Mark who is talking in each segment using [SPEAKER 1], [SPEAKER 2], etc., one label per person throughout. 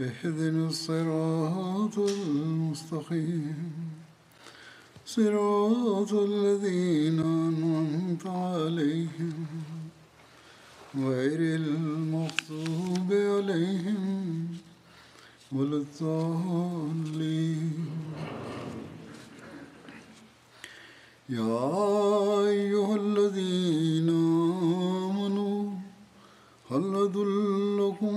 [SPEAKER 1] اهدنا الصراط المستقيم. صراط الذين أنعمت عليهم. غير المغضوب عليهم ولا الضالين. يا أيها الذين آمنوا هل أدلكم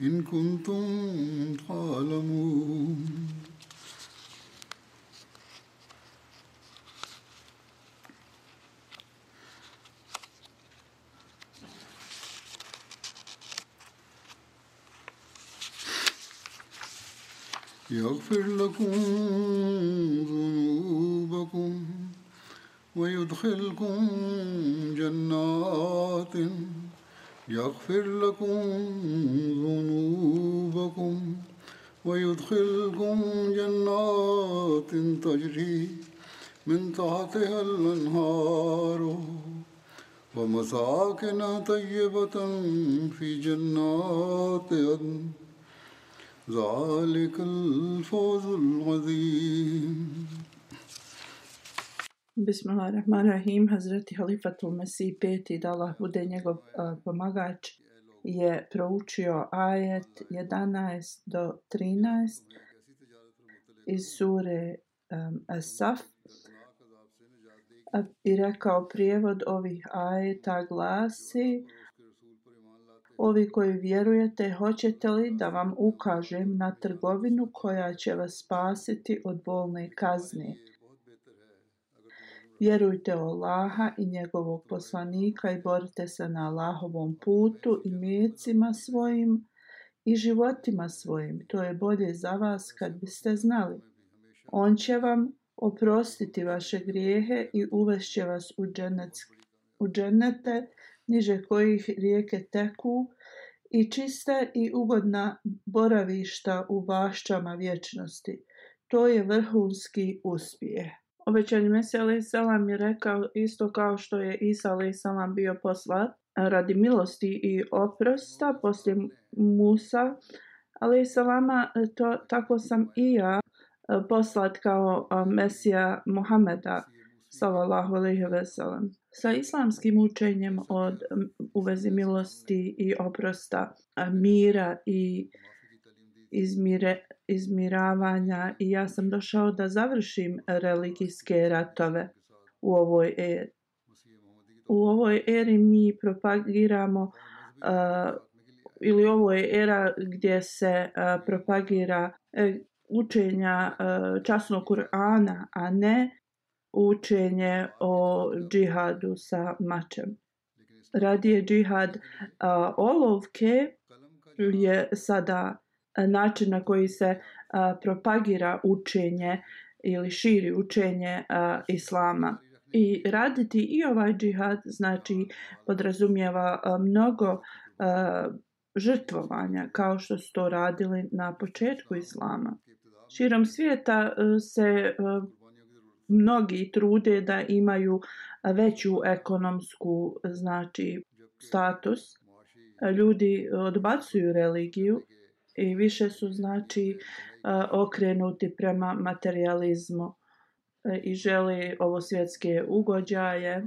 [SPEAKER 1] إن كنتم تعلمون. يغفر لكم ذنوبكم ويدخلكم جنات يغفر لكم ذنوبكم ويدخلكم جنات تجري من تحتها الأنهار ومساكن طيبة في جنات عدن. ذلك الفوز العظيم.
[SPEAKER 2] Bismillahirrahmanirrahim. Hazreti Halifatul Mesih peti, da Allah bude njegov uh, pomagač, je proučio ajet 11 do 13 iz sure um, As-Saf i rekao prijevod ovih ajeta glasi Ovi koji vjerujete, hoćete li da vam ukažem na trgovinu koja će vas spasiti od bolne kazne? Vjerujte u Allaha i njegovog poslanika i borite se na Allahovom putu i mjecima svojim i životima svojim. To je bolje za vas kad biste znali. On će vam oprostiti vaše grijehe i uvešće vas u, dženec, u dženete niže kojih rijeke teku i čista i ugodna boravišta u bašćama vječnosti. To je vrhunski uspjeh. Obećani Mesija alaih salam je rekao isto kao što je Isa alaih salam bio poslat radi milosti i oprosta poslije Musa alaih salama, to, tako sam i ja e, poslat kao e, Mesija Muhameda sallallahu alaihi ve sellem. Sa islamskim učenjem od u vezi milosti i oprosta, e, mira i izmire, izmiravanja i ja sam došao da završim religijske ratove u ovoj eri. U ovoj eri mi propagiramo uh, ili ovo je era gdje se uh, propagira uh, učenja uh, časnog Kur'ana, a ne učenje o džihadu sa mačem. Radije džihad uh, olovke je sada način na koji se propagira učenje ili širi učenje islama. I raditi i ovaj džihad znači podrazumijeva mnogo žrtvovanja kao što su to radili na početku islama. Širom svijeta se mnogi trude da imaju veću ekonomsku znači status. Ljudi odbacuju religiju i više su znači okrenuti prema materializmu e, i želi ovo svjetske ugođaje.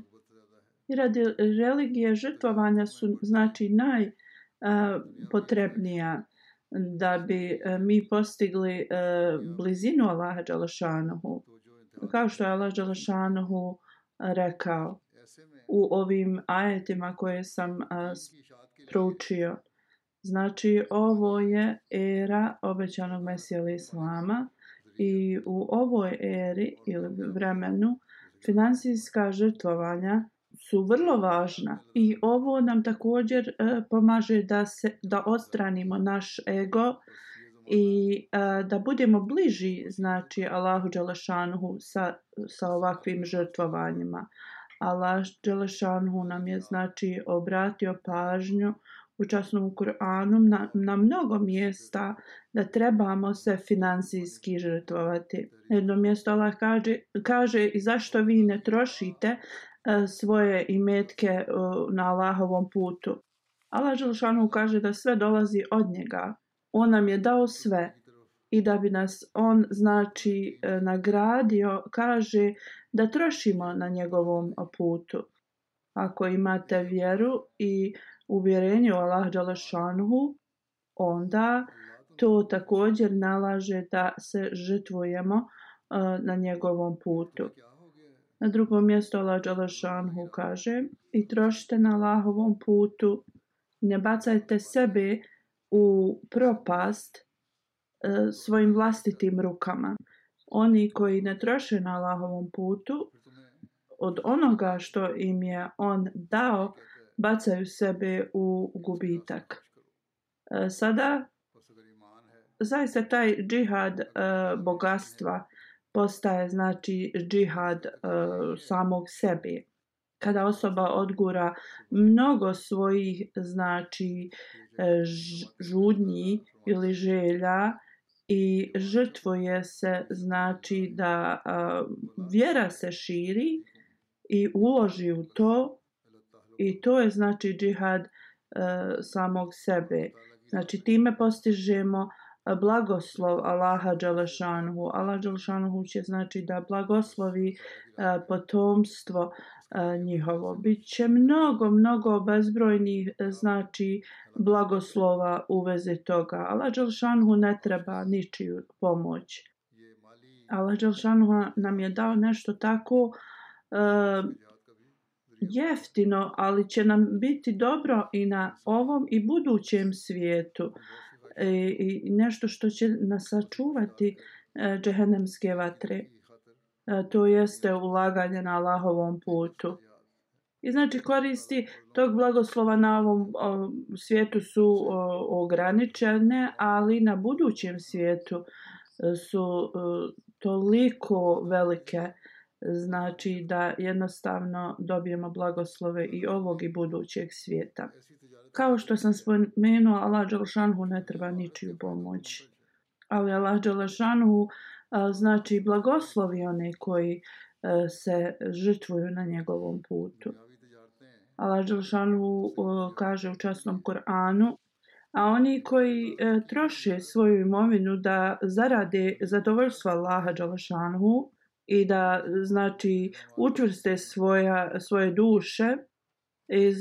[SPEAKER 2] I radi religije žrtvovanja su znači najpotrebnija da bi e, mi postigli e, blizinu Allaha Đalašanuhu. Kao što je Allah Đalašanuhu rekao u ovim ajetima koje sam proučio. Znači, ovo je era obećanog Mesija Islama i u ovoj eri ili vremenu financijska žrtvovanja su vrlo važna i ovo nam također e, pomaže da se da odstranimo naš ego i e, da budemo bliži znači Allahu dželešanuhu sa sa ovakvim žrtvovanjima. Allah dželešanuhu nam je znači obratio pažnju u časnom Kur'anu na, na mnogo mjesta da trebamo se finansijski žrtvovati. Jedno mjesto Allah kaže, kaže i zašto vi ne trošite uh, svoje imetke uh, na Allahovom putu. Allah Želšanu kaže da sve dolazi od njega. On nam je dao sve i da bi nas on znači e, nagradio, kaže da trošimo na njegovom putu. Ako imate vjeru i uvjerenje u Allah Đalašanhu, onda to također nalaže da se žrtvujemo uh, na njegovom putu. Na drugom mjestu Allah Đalašanhu kaže i trošite na Allahovom putu, ne bacajte sebe u propast uh, svojim vlastitim rukama. Oni koji ne troše na Allahovom putu, od onoga što im je on dao, bacaju sebe u gubitak. E, sada zaista taj džihad uh, bogatstva postaje znači džihad uh, samog sebe. Kada osoba odgura mnogo svojih znači žudnji ili želja i žrtvuje se znači da vjera se širi i uloži u to I to je znači džihad uh, samog sebe. Znači time postižemo e, blagoslov Allaha Đalešanhu. Allah Đalešanhu će znači da blagoslovi e, potomstvo e, njihovo. Biće mnogo, mnogo bezbrojnih e, znači blagoslova u vezi toga. Allah Đalešanhu ne treba ničiju pomoć. Allah Đalešanhu nam je dao nešto tako e, jeftino, ali će nam biti dobro i na ovom i budućem svijetu. E, I nešto što će nas sačuvati e, džehennemske vatre. E, to jeste ulaganje na Allahovom putu. I znači koristi tog blagoslova na ovom o, svijetu su o, ograničene, ali na budućem svijetu e, su o, toliko velike znači da jednostavno dobijemo blagoslove i ovog i budućeg svijeta. Kao što sam spomenuo, Allah Đalšanhu ne treba ničiju pomoć. Ali Allah Đalšanhu znači blagoslovi one koji se žrtvuju na njegovom putu. Allah Đalšanhu kaže u časnom Koranu, a oni koji troše svoju imovinu da zarade zadovoljstvo Allaha Đalašanhu, i da znači učvrste svoja, svoje duše iz,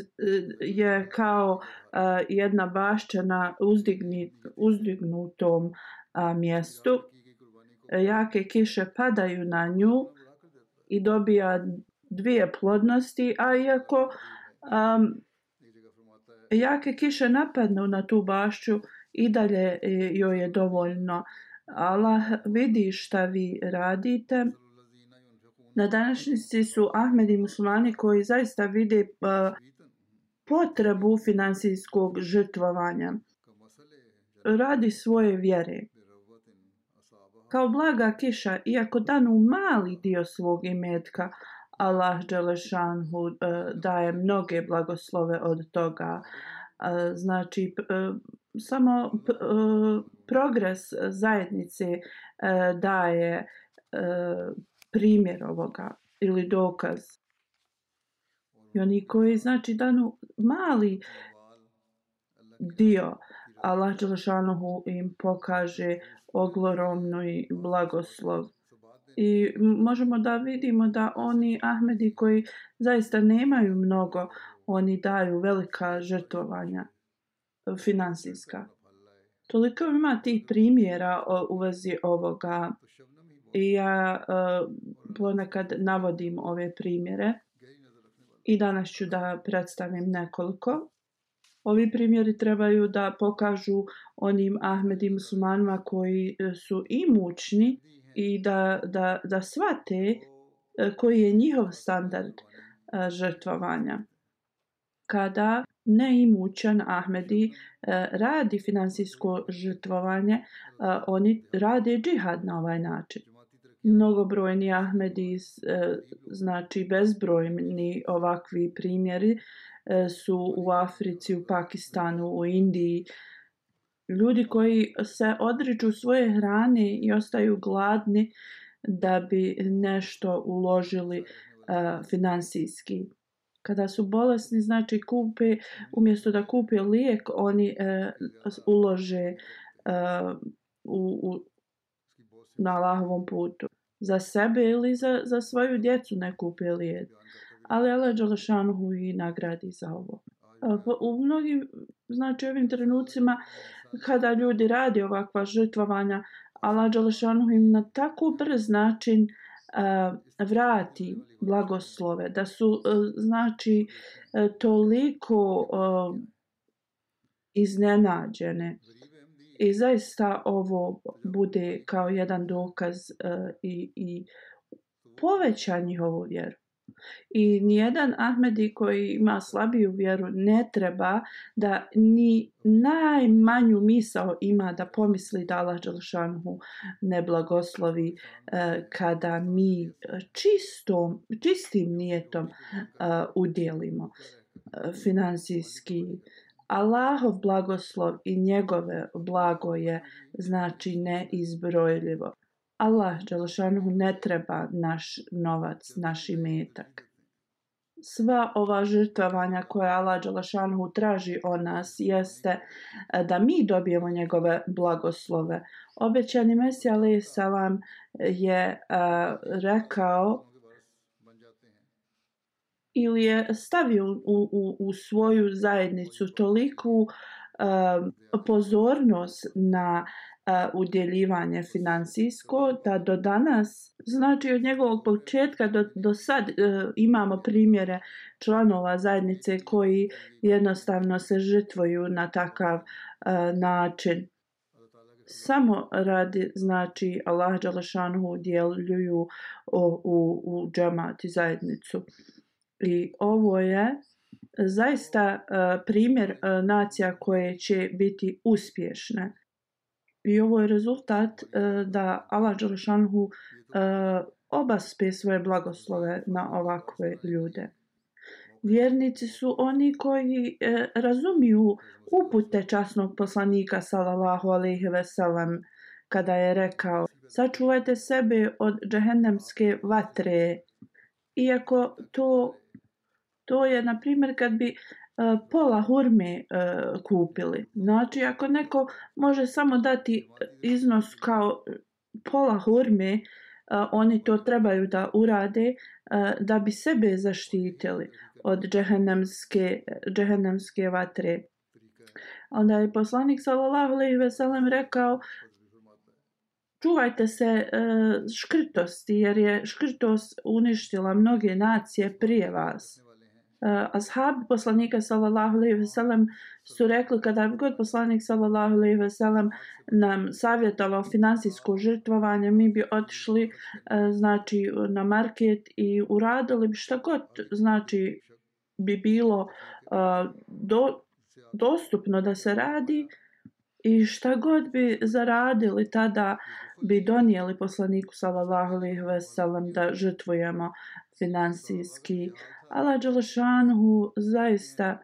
[SPEAKER 2] je kao a, jedna bašća na uzdigni, uzdignutom a, mjestu. Jake kiše padaju na nju i dobija dvije plodnosti, a iako um, jake kiše napadnu na tu bašću i dalje e, joj je dovoljno. Allah vidi šta vi radite Na današnjici su Ahmed i muslimani koji zaista vide uh, potrebu finansijskog žrtvovanja. Radi svoje vjere. Kao blaga kiša, iako danu mali dio svog imetka, Allah Đelešanhu uh, daje mnoge blagoslove od toga. A, Znači, e, samo progres zajednice daje primjer ovoga ili dokaz. I oni koji znači danu mali dio Allah Đelešanohu im pokaže ogloromni blagoslov. I možemo da vidimo da oni Ahmedi koji zaista nemaju mnogo, oni daju velika žrtovanja finansijska. Toliko ima tih primjera u vezi ovoga i ja uh, ponekad navodim ove primjere i danas ću da predstavim nekoliko. Ovi primjeri trebaju da pokažu onim Ahmedi muslimanima koji su i mučni i da, da, da shvate e, koji je njihov standard e, žrtvovanja. Kada neimućan Ahmedi radi finansijsko žrtvovanje, oni rade džihad na ovaj način. Mnogobrojni Ahmedi, e, znači bezbrojni ovakvi primjeri, e, su u Africi, u Pakistanu, u Indiji. Ljudi koji se odriču svoje hrane i ostaju gladni da bi nešto uložili uh, finansijski. Kada su bolesni, znači kupe, umjesto da kupe lijek, oni uh, ulože uh, u, u, na Allahovom putu. Za sebe ili za, za svoju djecu ne kupe lijek. Ali Allah Đalašanuhu i nagradi za ovo. U mnogim, znači ovim trenucima, kada ljudi radi ovakva žrtvovanja, Allah Đalašanuhu im na tako brz način uh, vrati blagoslove, da su, e, znači, e, toliko iznenađene. I zaista ovo bude kao jedan dokaz uh, i, i poveća njihovu vjeru. I nijedan Ahmedi koji ima slabiju vjeru ne treba da ni najmanju misao ima da pomisli da Allah Đelšanhu ne blagoslovi uh, kada mi čistom, čistim nijetom uh, udjelimo uh, finansijski Allahov blagoslov i njegove blago je znači neizbrojljivo. Allah Đelešanuhu ne treba naš novac, naš imetak. Sva ova žrtvovanja koje Allah Đelešanuhu traži o nas jeste e, da mi dobijemo njegove blagoslove. Obećani Mesija alaih salam je uh, rekao ili je stavio u, u, u svoju zajednicu toliku um, pozornost na uh, udjeljivanje financijsko da do danas, znači od njegovog početka do, do sad uh, imamo primjere članova zajednice koji jednostavno se žrtvoju na takav uh, način. Samo radi, znači, Allah Đalašanhu udjeljuju u, u, u džemat i zajednicu. I ovo je e, zaista uh, primjer uh, nacija koje će biti uspješne. I ovo je rezultat uh, da Allah Đelešanhu uh, obaspe svoje blagoslove na ovakve ljude. Vjernici su oni koji uh, razumiju upute časnog poslanika sallallahu alejhi ve sellem kada je rekao sačuvajte sebe od džehennemske vatre iako to to je na primjer kad bi e, pola hurme e, kupili. Znači ako neko može samo dati iznos kao pola hurme, e, oni to trebaju da urade e, da bi sebe zaštitili od džehennemske, džehennemske vatre. Onda je poslanik sallallahu alejhi ve sellem rekao čuvajte se e, škrtosti jer je škrtost uništila mnoge nacije prije vas Eh, ashabi poslanika sallallahu alejhi ve sellem su rekli kada bi god poslanik sallallahu alejhi ve sellem nam savjetovao finansijsko žrtvovanje mi bi otišli uh, znači na market i uradili bi šta god znači bi bilo uh, do, dostupno da se radi i šta god bi zaradili tada bi donijeli poslaniku sallallahu alejhi ve sellem da žrtvujemo finansijski uh, Allah Đelešanhu zaista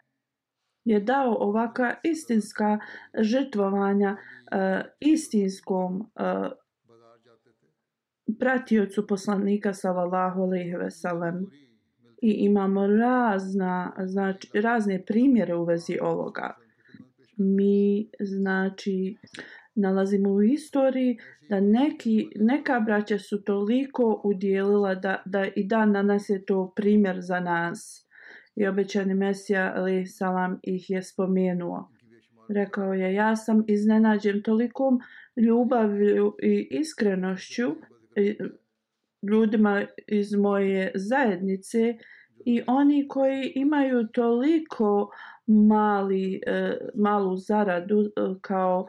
[SPEAKER 2] je dao ovaka istinska žrtvovanja uh, istinskom uh, pratiocu poslanika sallallahu alejhi ve sellem. I imamo razna znači razne primjere u vezi ovoga. Mi znači nalazimo u istoriji da neki, neka braća su toliko udjelila da, da i dan danas je to primjer za nas. I obećani Mesija ali salam ih je spomenuo. Rekao je, ja sam iznenađen tolikom ljubavlju i iskrenošću ljudima iz moje zajednice i oni koji imaju toliko mali, e, malu zaradu e, kao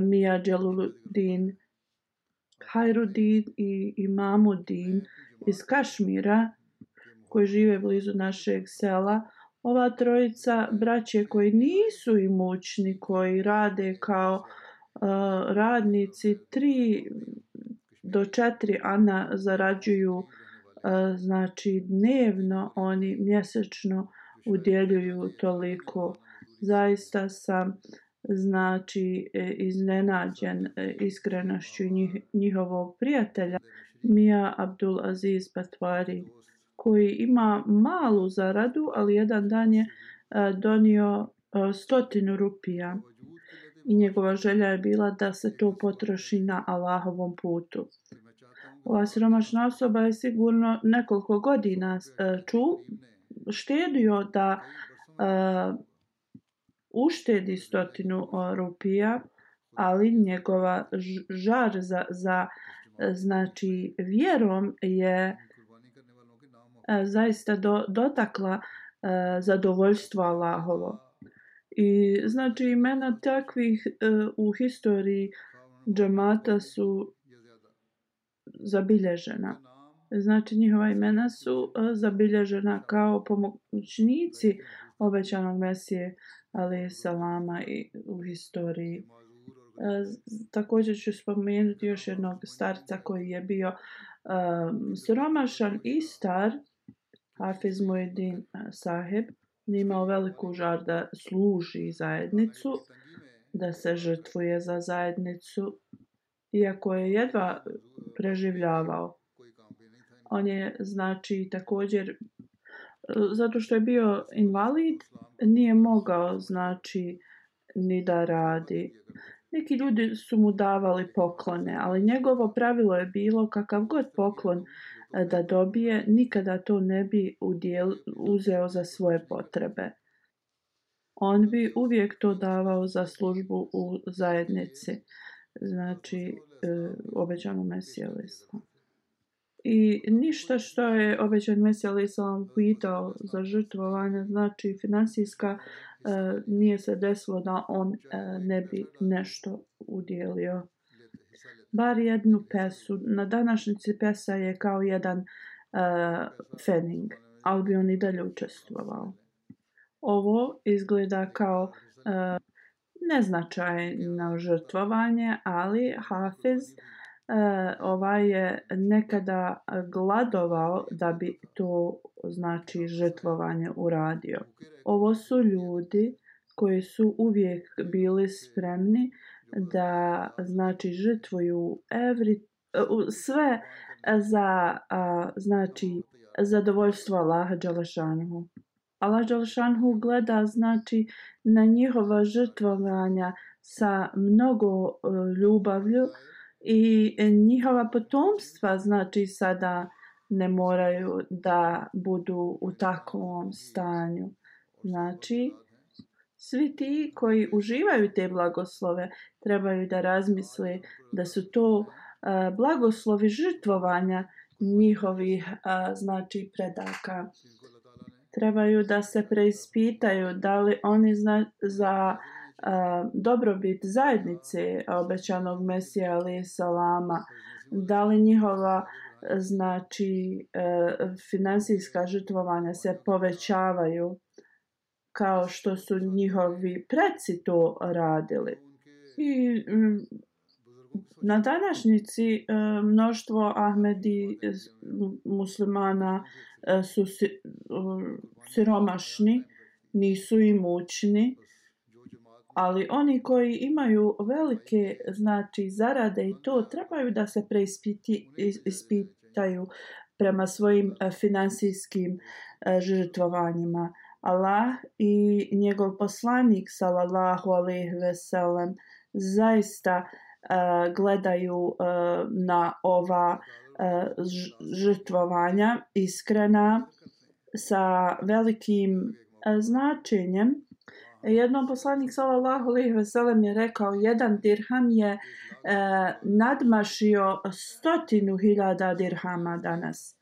[SPEAKER 2] Mia Jaluluddin Hajrudin i Imamudin iz Kašmira koji žive blizu našeg sela. Ova trojica braće koji nisu imućni, koji rade kao uh, radnici, tri do četiri ana zarađuju uh, znači dnevno, oni mjesečno udjeljuju toliko. Zaista sam uh, znači e, iznenađen e, iskrenošću njih, njihovog prijatelja Mija Abdul Aziz Patvari koji ima malu zaradu ali jedan dan je e, donio stotinu rupija i njegova želja je bila da se to potroši na Allahovom putu. Ova siromašna osoba je sigurno nekoliko godina ču, štedio da uštedi stotinu e, rupija, ali njegova žar za, za e, znači vjerom je e, zaista do, dotakla zadovoljstvo Allahovo. I znači imena takvih u historiji džamata su zabilježena. Znači njihova imena su zabilježena kao pomoćnici obećanog Mesije ali salama i u historiji. E, također ću spomenuti još jednog starca koji je bio um, siromašan i star, Hafiz Mujedin Saheb, imao veliku žar da služi zajednicu, da se žrtvuje za zajednicu, iako je jedva preživljavao. On je, znači, također zato što je bio invalid, nije mogao, znači, ni da radi. Neki ljudi su mu davali poklone, ali njegovo pravilo je bilo kakav god poklon e, da dobije, nikada to ne bi udjel, uzeo za svoje potrebe. On bi uvijek to davao za službu u zajednici, znači e, obećanu mesijalistu i ništa što je obećan Mesija Ali pitao za žrtvovanje, znači finansijska, e, nije se desilo da on e, ne bi nešto udjelio. Bar jednu pesu. Na današnjici pesa je kao jedan e, fening, ali bi on i dalje učestvovao. Ovo izgleda kao e, neznačajno žrtvovanje, ali Hafez e, E, ovaj je nekada gladovao da bi to znači žrtvovanje uradio. Ovo su ljudi koji su uvijek bili spremni da znači žrtvuju every, sve za a, znači zadovoljstvo Allaha Đalešanhu. Allah Đalešanhu gleda znači na njihova žrtvovanja sa mnogo e, ljubavlju i e, njihova potomstva znači sada ne moraju da budu u takvom stanju. Znači, svi ti koji uživaju te blagoslove trebaju da razmisle da su to uh, blagoslovi žrtvovanja njihovih uh, znači predaka. Trebaju da se preispitaju da li oni zna, za dobrobit zajednice obećanog Mesija ali salama, da li njihova znači e, finansijska žrtvovanja se povećavaju kao što su njihovi preci to radili. I na današnjici e, mnoštvo Ahmedi muslimana e, su siromašni, nisu imućni, ali oni koji imaju velike znači zarade i to trebaju da se preispiti, ispitaju prema svojim eh, finansijskim eh, žrtvovanjima. Allah i njegov poslanik sallallahu alejhi ve sellem zaista uh, gledaju uh, na ova uh, žrtvovanja iskrena sa velikim uh, značenjem. Jednom poslanik sallallahu alejhi ve sellem je rekao jedan dirham je e, nadmašio stotinu hiljada dirhama danas.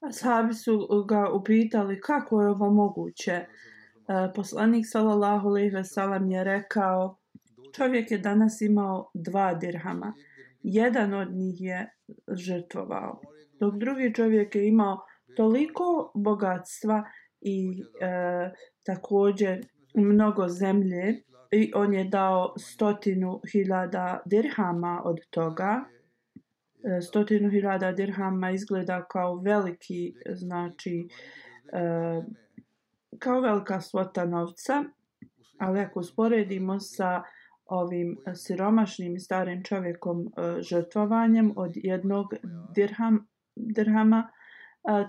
[SPEAKER 2] Ashabi su ga upitali kako je ovo moguće. E, poslanik sallallahu alejhi ve sellem je rekao čovjek je danas imao dva dirhama. Jedan od njih je žrtvovao. Dok drugi čovjek je imao toliko bogatstva i e, također mnogo zemlje i on je dao stotinu hiljada dirhama od toga. E, stotinu hiljada dirhama izgleda kao veliki, znači e, kao velika svota novca, ali ako usporedimo sa ovim siromašnim i starim čovjekom e, žrtvovanjem od jednog dirham, dirhama,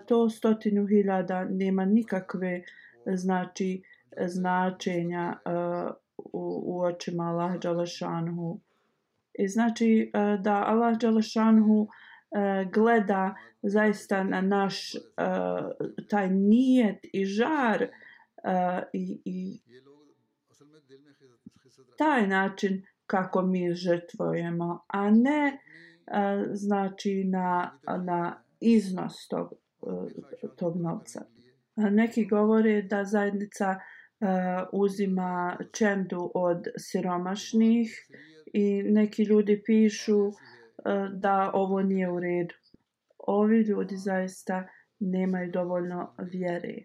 [SPEAKER 2] to stotinu hiljada nema nikakve znači značenja uh, u, u očima Allah Đalašanhu. I znači uh, da Allah Đalašanhu uh, e, gleda zaista na naš uh, taj nijet i žar i, i taj način kako mi žrtvojemo, a ne znači na, na iznos tog, tog novca. Neki govore da zajednica E, uzima čendu od siromašnih i neki ljudi pišu e, da ovo nije u redu. Ovi ljudi zaista nemaju dovoljno vjere.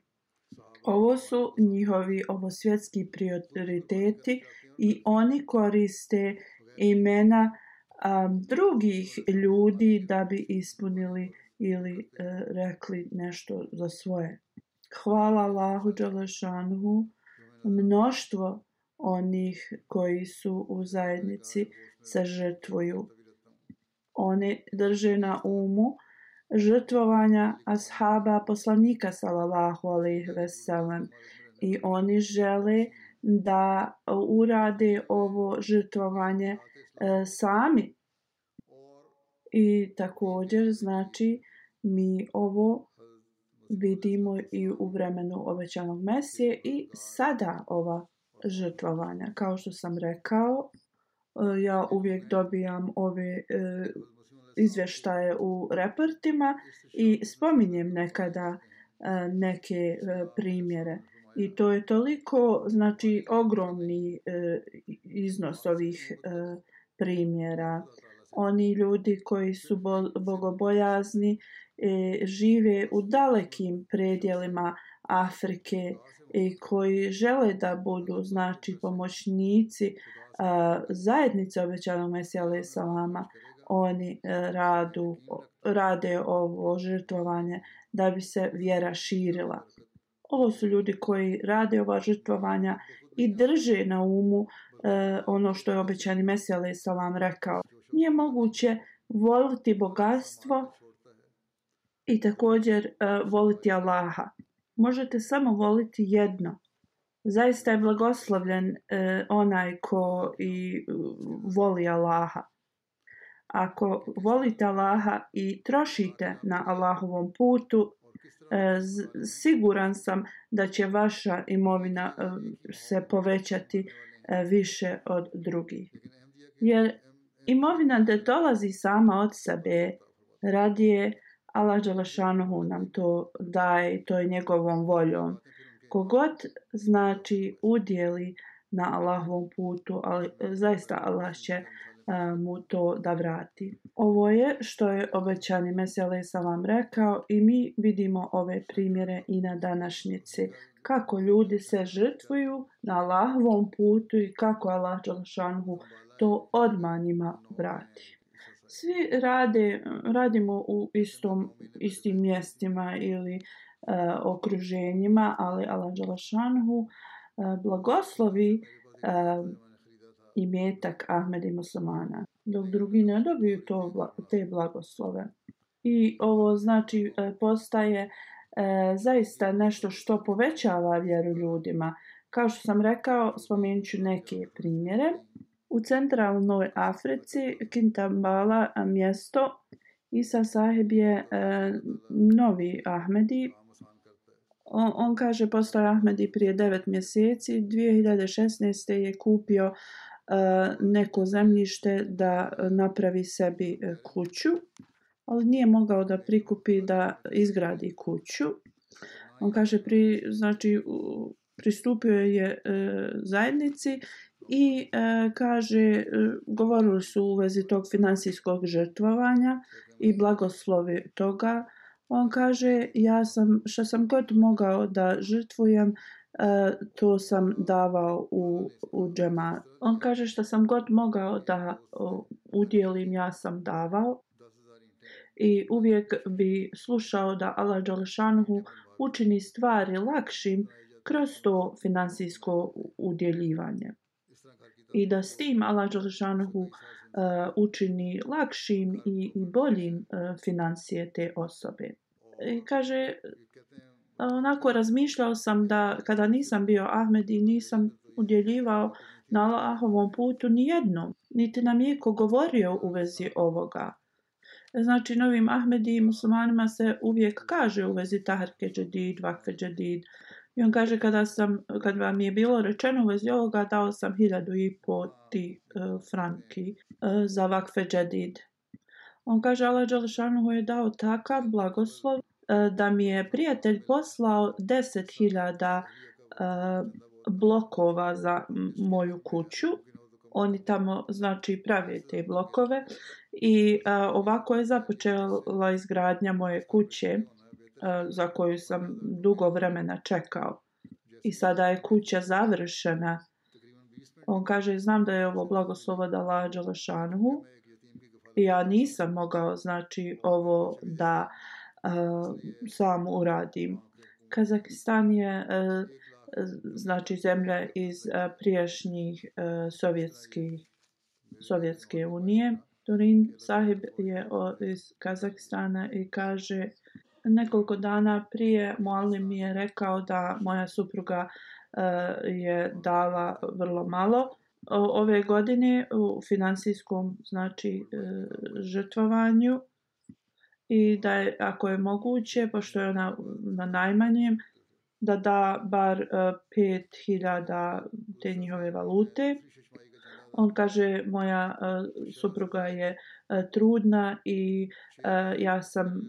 [SPEAKER 2] Ovo su njihovi ovosvjetski prioriteti i oni koriste imena um, drugih ljudi da bi ispunili ili uh, rekli nešto za svoje. Hvala Allahu Đalešanhu. Mnoštvo onih koji su u zajednici sa žrtvuju. Oni drže na umu žrtvovanja ashaba poslanika sallallahu alejhi ve sellem i oni žele da urade ovo žrtvovanje e, sami. I također znači mi ovo vidimo i u vremenu obećanog Mesije i sada ova žrtvovanja. Kao što sam rekao, e, ja uvijek dobijam ove e, izvještaje u reportima i spominjem nekada e, neke primjere. I to je toliko, znači, ogromni iznos ovih primjera. Oni ljudi koji su bogobojazni e, žive u dalekim predjelima Afrike, i koji žele da budu znači pomoćnici uh, zajednice obećanog Mesija alaih salama oni uh, radu, rade ovo žrtvovanje da bi se vjera širila. Ovo su ljudi koji rade ova žrtvovanja i drže na umu e, ono što je obećani Mesija alaih salam rekao. Nije moguće voliti bogatstvo i također uh, voliti Allaha možete samo voliti jedno. Zaista je blagoslovljen uh, onaj ko i e, voli Allaha. Ako volite Allaha i trošite na Allahovom putu, siguran sam da će vaša imovina se povećati više od drugih. Jer imovina da dolazi sama od sebe, radije Allah Đalašanuhu nam to daje to je njegovom voljom. Kogod znači udjeli na Allahovom putu, ali e, zaista Allah će e, mu to da vrati. Ovo je što je obećani Mesele sa vam rekao i mi vidimo ove primjere i na današnjici. Kako ljudi se žrtvuju na Allahovom putu i kako Allah Đalašanuhu to odmah njima vrati svi rade, radimo u istom, istim mjestima ili e, okruženjima, ali Allah Đalašanhu e, blagoslovi e, imetak Ahmed i muslimana, dok drugi ne dobiju to, te blagoslove. I ovo znači e, postaje e, zaista nešto što povećava vjeru ljudima. Kao što sam rekao, spomenut ću neke primjere. U centralnoj Africi, Kintambala mjesto, Isa sahib je e, novi Ahmedi. On, on kaže postao Ahmedi prije 9 mjeseci. 2016. je kupio e, neko zemljište da napravi sebi e, kuću, ali nije mogao da prikupi da izgradi kuću. On kaže pri, znači pristupio je e, zajednici i e, kaže e, govorili su u vezi tog finansijskog žrtvovanja i blagoslovi toga. On kaže ja sam što sam god mogao da žrtvujem e, to sam davao u, u džemat. On kaže što sam god mogao da o, udjelim ja sam davao i uvijek bi slušao da Allah Đalešanuhu učini stvari lakšim kroz to finansijsko udjeljivanje. I da s tim Allah Đalešanuhu uh, e, učini lakšim i, i boljim uh, financije te osobe. I kaže, onako razmišljao sam da kada nisam bio Ahmed i nisam udjeljivao na Allahovom putu ni jednom, niti nam je ko govorio u vezi ovoga. Znači, novim Ahmedi i muslimanima se uvijek kaže u vezi taharke džedid, vakfe džedid. I on kaže, kada, sam, kad vam je bilo rečeno u vezi ovoga, dao sam hiljadu i po ti uh, franki uh, za vakfe džedid. On kaže, Allah Đalšanu je dao takav blagoslov uh, da mi je prijatelj poslao deset hiljada uh, blokova za moju kuću oni tamo znači prave te blokove i uh, ovako je započela izgradnja moje kuće E, za koju sam dugo vremena čekao. I sada je kuća završena. On kaže znam da je ovo blagoslovo da lađa ja nisam mogao znači ovo da a, sam uradim. Kazakistan je a, znači zemlja iz prijašnjih sovjetskih Sovjetske unije. Turin Sahib je iz Kazakstana i kaže nekoliko dana prije Mualim mi je rekao da moja supruga e, je dala vrlo malo ove godine u finansijskom znači e, žrtvovanju i da je ako je moguće pošto je ona na najmanjem da da bar e, 5000 te njihove valute. On kaže moja supruga je trudna i ja sam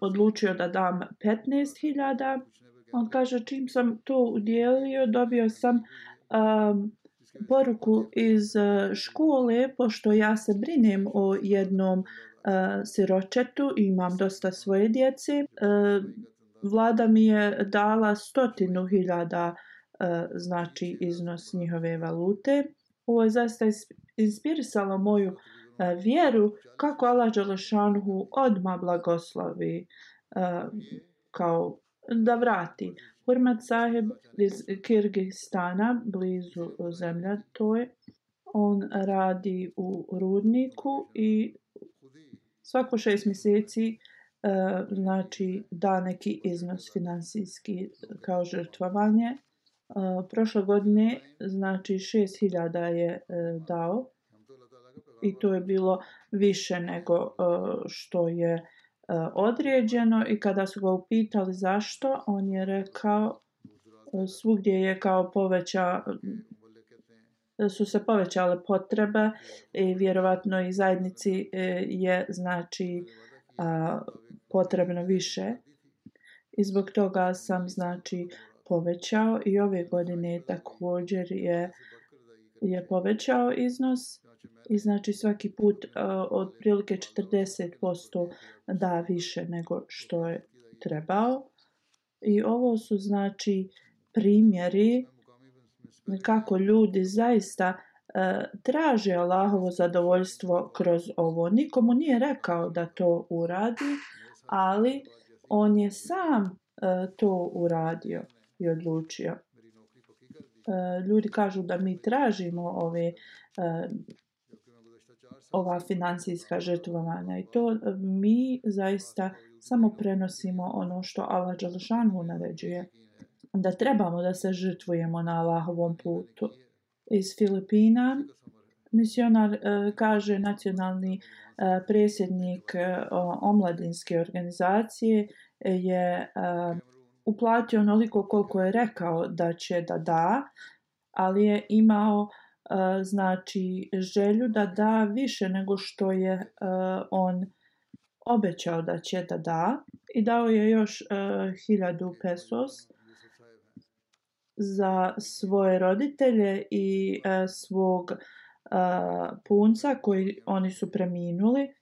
[SPEAKER 2] odlučio da dam 15.000. On kaže čim sam to udjelio dobio sam um, poruku iz uh, škole pošto ja se brinem o jednom uh, siročetu i imam dosta svoje djece. Uh, vlada mi je dala stotinu hiljada e, znači iznos njihove valute. Ovo je zaista inspirisalo moju uh, E, vjeru kako Allah Đelešanuhu odma blagoslovi e, kao da vrati. Hurmat sahib iz Kirgistana, blizu zemlja to je, on radi u rudniku i svako šest mjeseci uh, znači da neki iznos finansijski kao žrtvovanje. Prošle godine znači 6000 je dao i to je bilo više nego e, što je e, određeno. I kada su ga upitali zašto, on je rekao e, svugdje je kao poveća su se povećale potrebe i vjerovatno i zajednici je znači potrebno više. I zbog toga sam znači povećao i ove godine također je je povećao iznos i znači svaki put uh, otprilike 40% da više nego što je trebao i ovo su znači primjeri kako ljudi zaista uh, traže Allahovo zadovoljstvo kroz ovo. Nikomu nije rekao da to uradi, ali on je sam uh, to uradio i odlučio. Uh, ljudi kažu da mi tražimo ove uh, ova financijska žrtvovanja i to e, mi zaista samo prenosimo ono što Allah Đalšanu naređuje da trebamo da se žrtvujemo na Allahovom putu. Iz Filipina misionar e, kaže nacionalni e, presjednik e, omladinske organizacije je e, uplatio onoliko koliko je rekao da će da da, ali je imao znači želju da da više nego što je on obećao da će da da i dao je još e, hiljadu pesos za svoje roditelje i svog punca koji oni su preminuli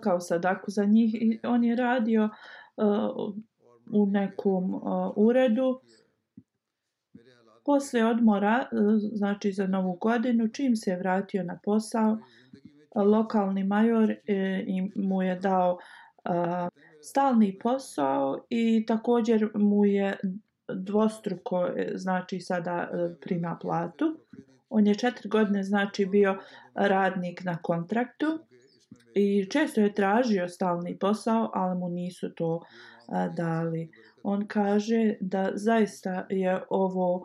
[SPEAKER 2] kao sadaku za njih i on je radio u nekom uredu Posle odmora, e, znači za novu godinu, čim se je vratio na posao, lokalni major e, mu je dao e, stalni posao i također mu je dvostruko, e, znači sada prima platu. On je četiri godine znači bio radnik na kontraktu i često je tražio stalni posao, ali mu nisu to dali. On kaže da zaista je ovo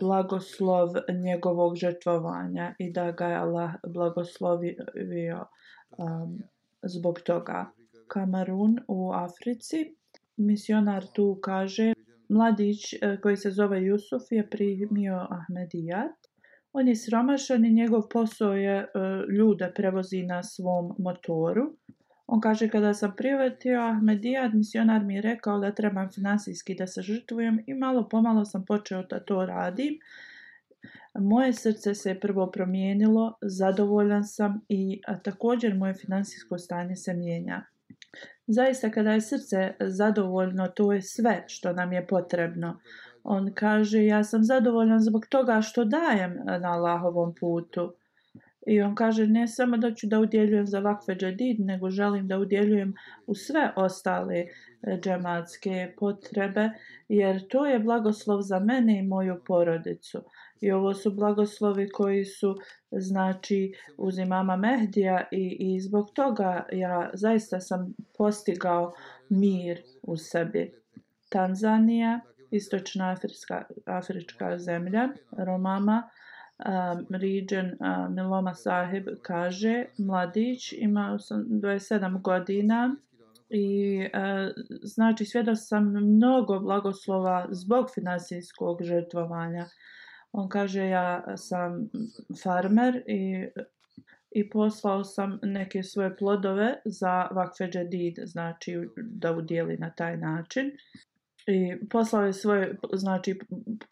[SPEAKER 2] blagoslov njegovog žrtvovanja i da ga je Allah blagoslovio um, zbog toga. Kamerun u Africi, misionar tu kaže, mladić e, koji se zove Jusuf je primio Ahmedijat. On je sromašan i njegov posao je e, ljude prevozi na svom motoru. On kaže kada sam privetio Ahmedijad, misionar mi je rekao da trebam finansijski da se žrtvujem i malo pomalo sam počeo da to radim. Moje srce se je prvo promijenilo, zadovoljan sam i također moje finansijsko stanje se mijenja. Zaista kada je srce zadovoljno, to je sve što nam je potrebno. On kaže ja sam zadovoljan zbog toga što dajem na Allahovom putu. I on kaže ne samo da ću da udjeljujem za vakfe džedid, nego želim da udjeljujem u sve ostale e, džematske potrebe, jer to je blagoslov za mene i moju porodicu. I ovo su blagoslovi koji su znači uz imama Mehdija i, i zbog toga ja zaista sam postigao mir u sebi. Tanzanija, istočna afrička, afrička zemlja, Romama, um, Riđen uh, um, Miloma Sahib kaže mladić ima 27 godina i uh, znači svjedao sam mnogo blagoslova zbog finansijskog žrtvovanja. On kaže ja sam farmer i i poslao sam neke svoje plodove za vakfe džedid, znači da udjeli na taj način i poslao je svoje znači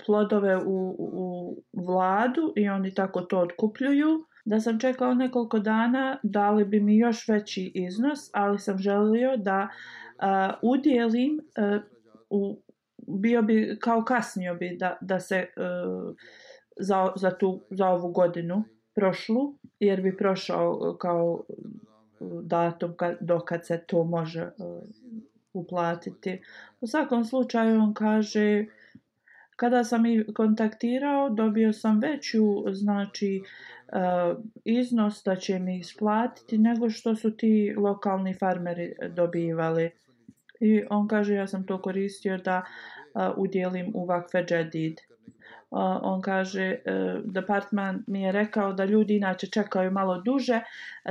[SPEAKER 2] plodove u, u vladu i oni tako to otkupljuju. Da sam čekao nekoliko dana dali bi mi još veći iznos ali sam želio da a, udjelim a, u bio bi kao kasnio bi da, da se a, za, za, tu, za ovu godinu prošlu jer bi prošao e, kao e, datum kad, dokad se to može uplatiti. U svakom slučaju on kaže kada sam ih kontaktirao dobio sam veću znači e, iznos da će mi isplatiti nego što su ti lokalni farmeri dobivali. I on kaže ja sam to koristio da e, udjelim u vakfe džedid. Uh, on kaže uh, departman mi je rekao da ljudi inače čekaju malo duže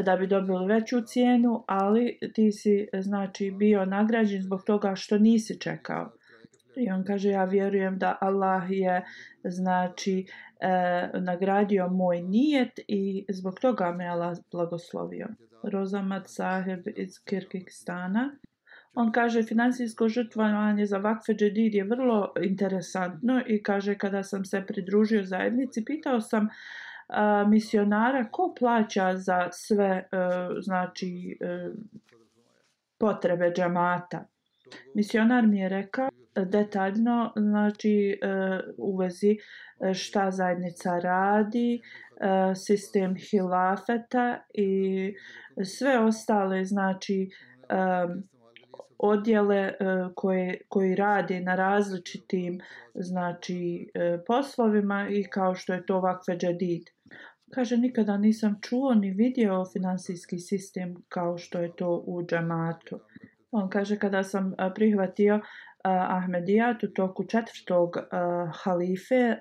[SPEAKER 2] da bi dobili veću cijenu, ali ti si znači bio nagrađen zbog toga što nisi čekao. I on kaže ja vjerujem da Allah je znači e, nagradio moj nijet i zbog toga me Allah blagoslovio. Rozamat Saheb iz Kirgistana On kaže financijsko žrtvovanje za vakfe džedid je vrlo interesantno i kaže kada sam se pridružio zajednici, pitao sam a, misionara ko plaća za sve a, znači a, potrebe džamata. Misionar mi je rekao detaljno znači e, u vezi šta zajednica radi, sistem hilafeta i sve ostale znači odjele e, koje, koji rade na različitim znači e, poslovima i kao što je to vakfe džedid. Kaže, nikada nisam čuo ni vidio finansijski sistem kao što je to u džamatu. On kaže, kada sam e, prihvatio Ahmedijat u toku četvrtog halife,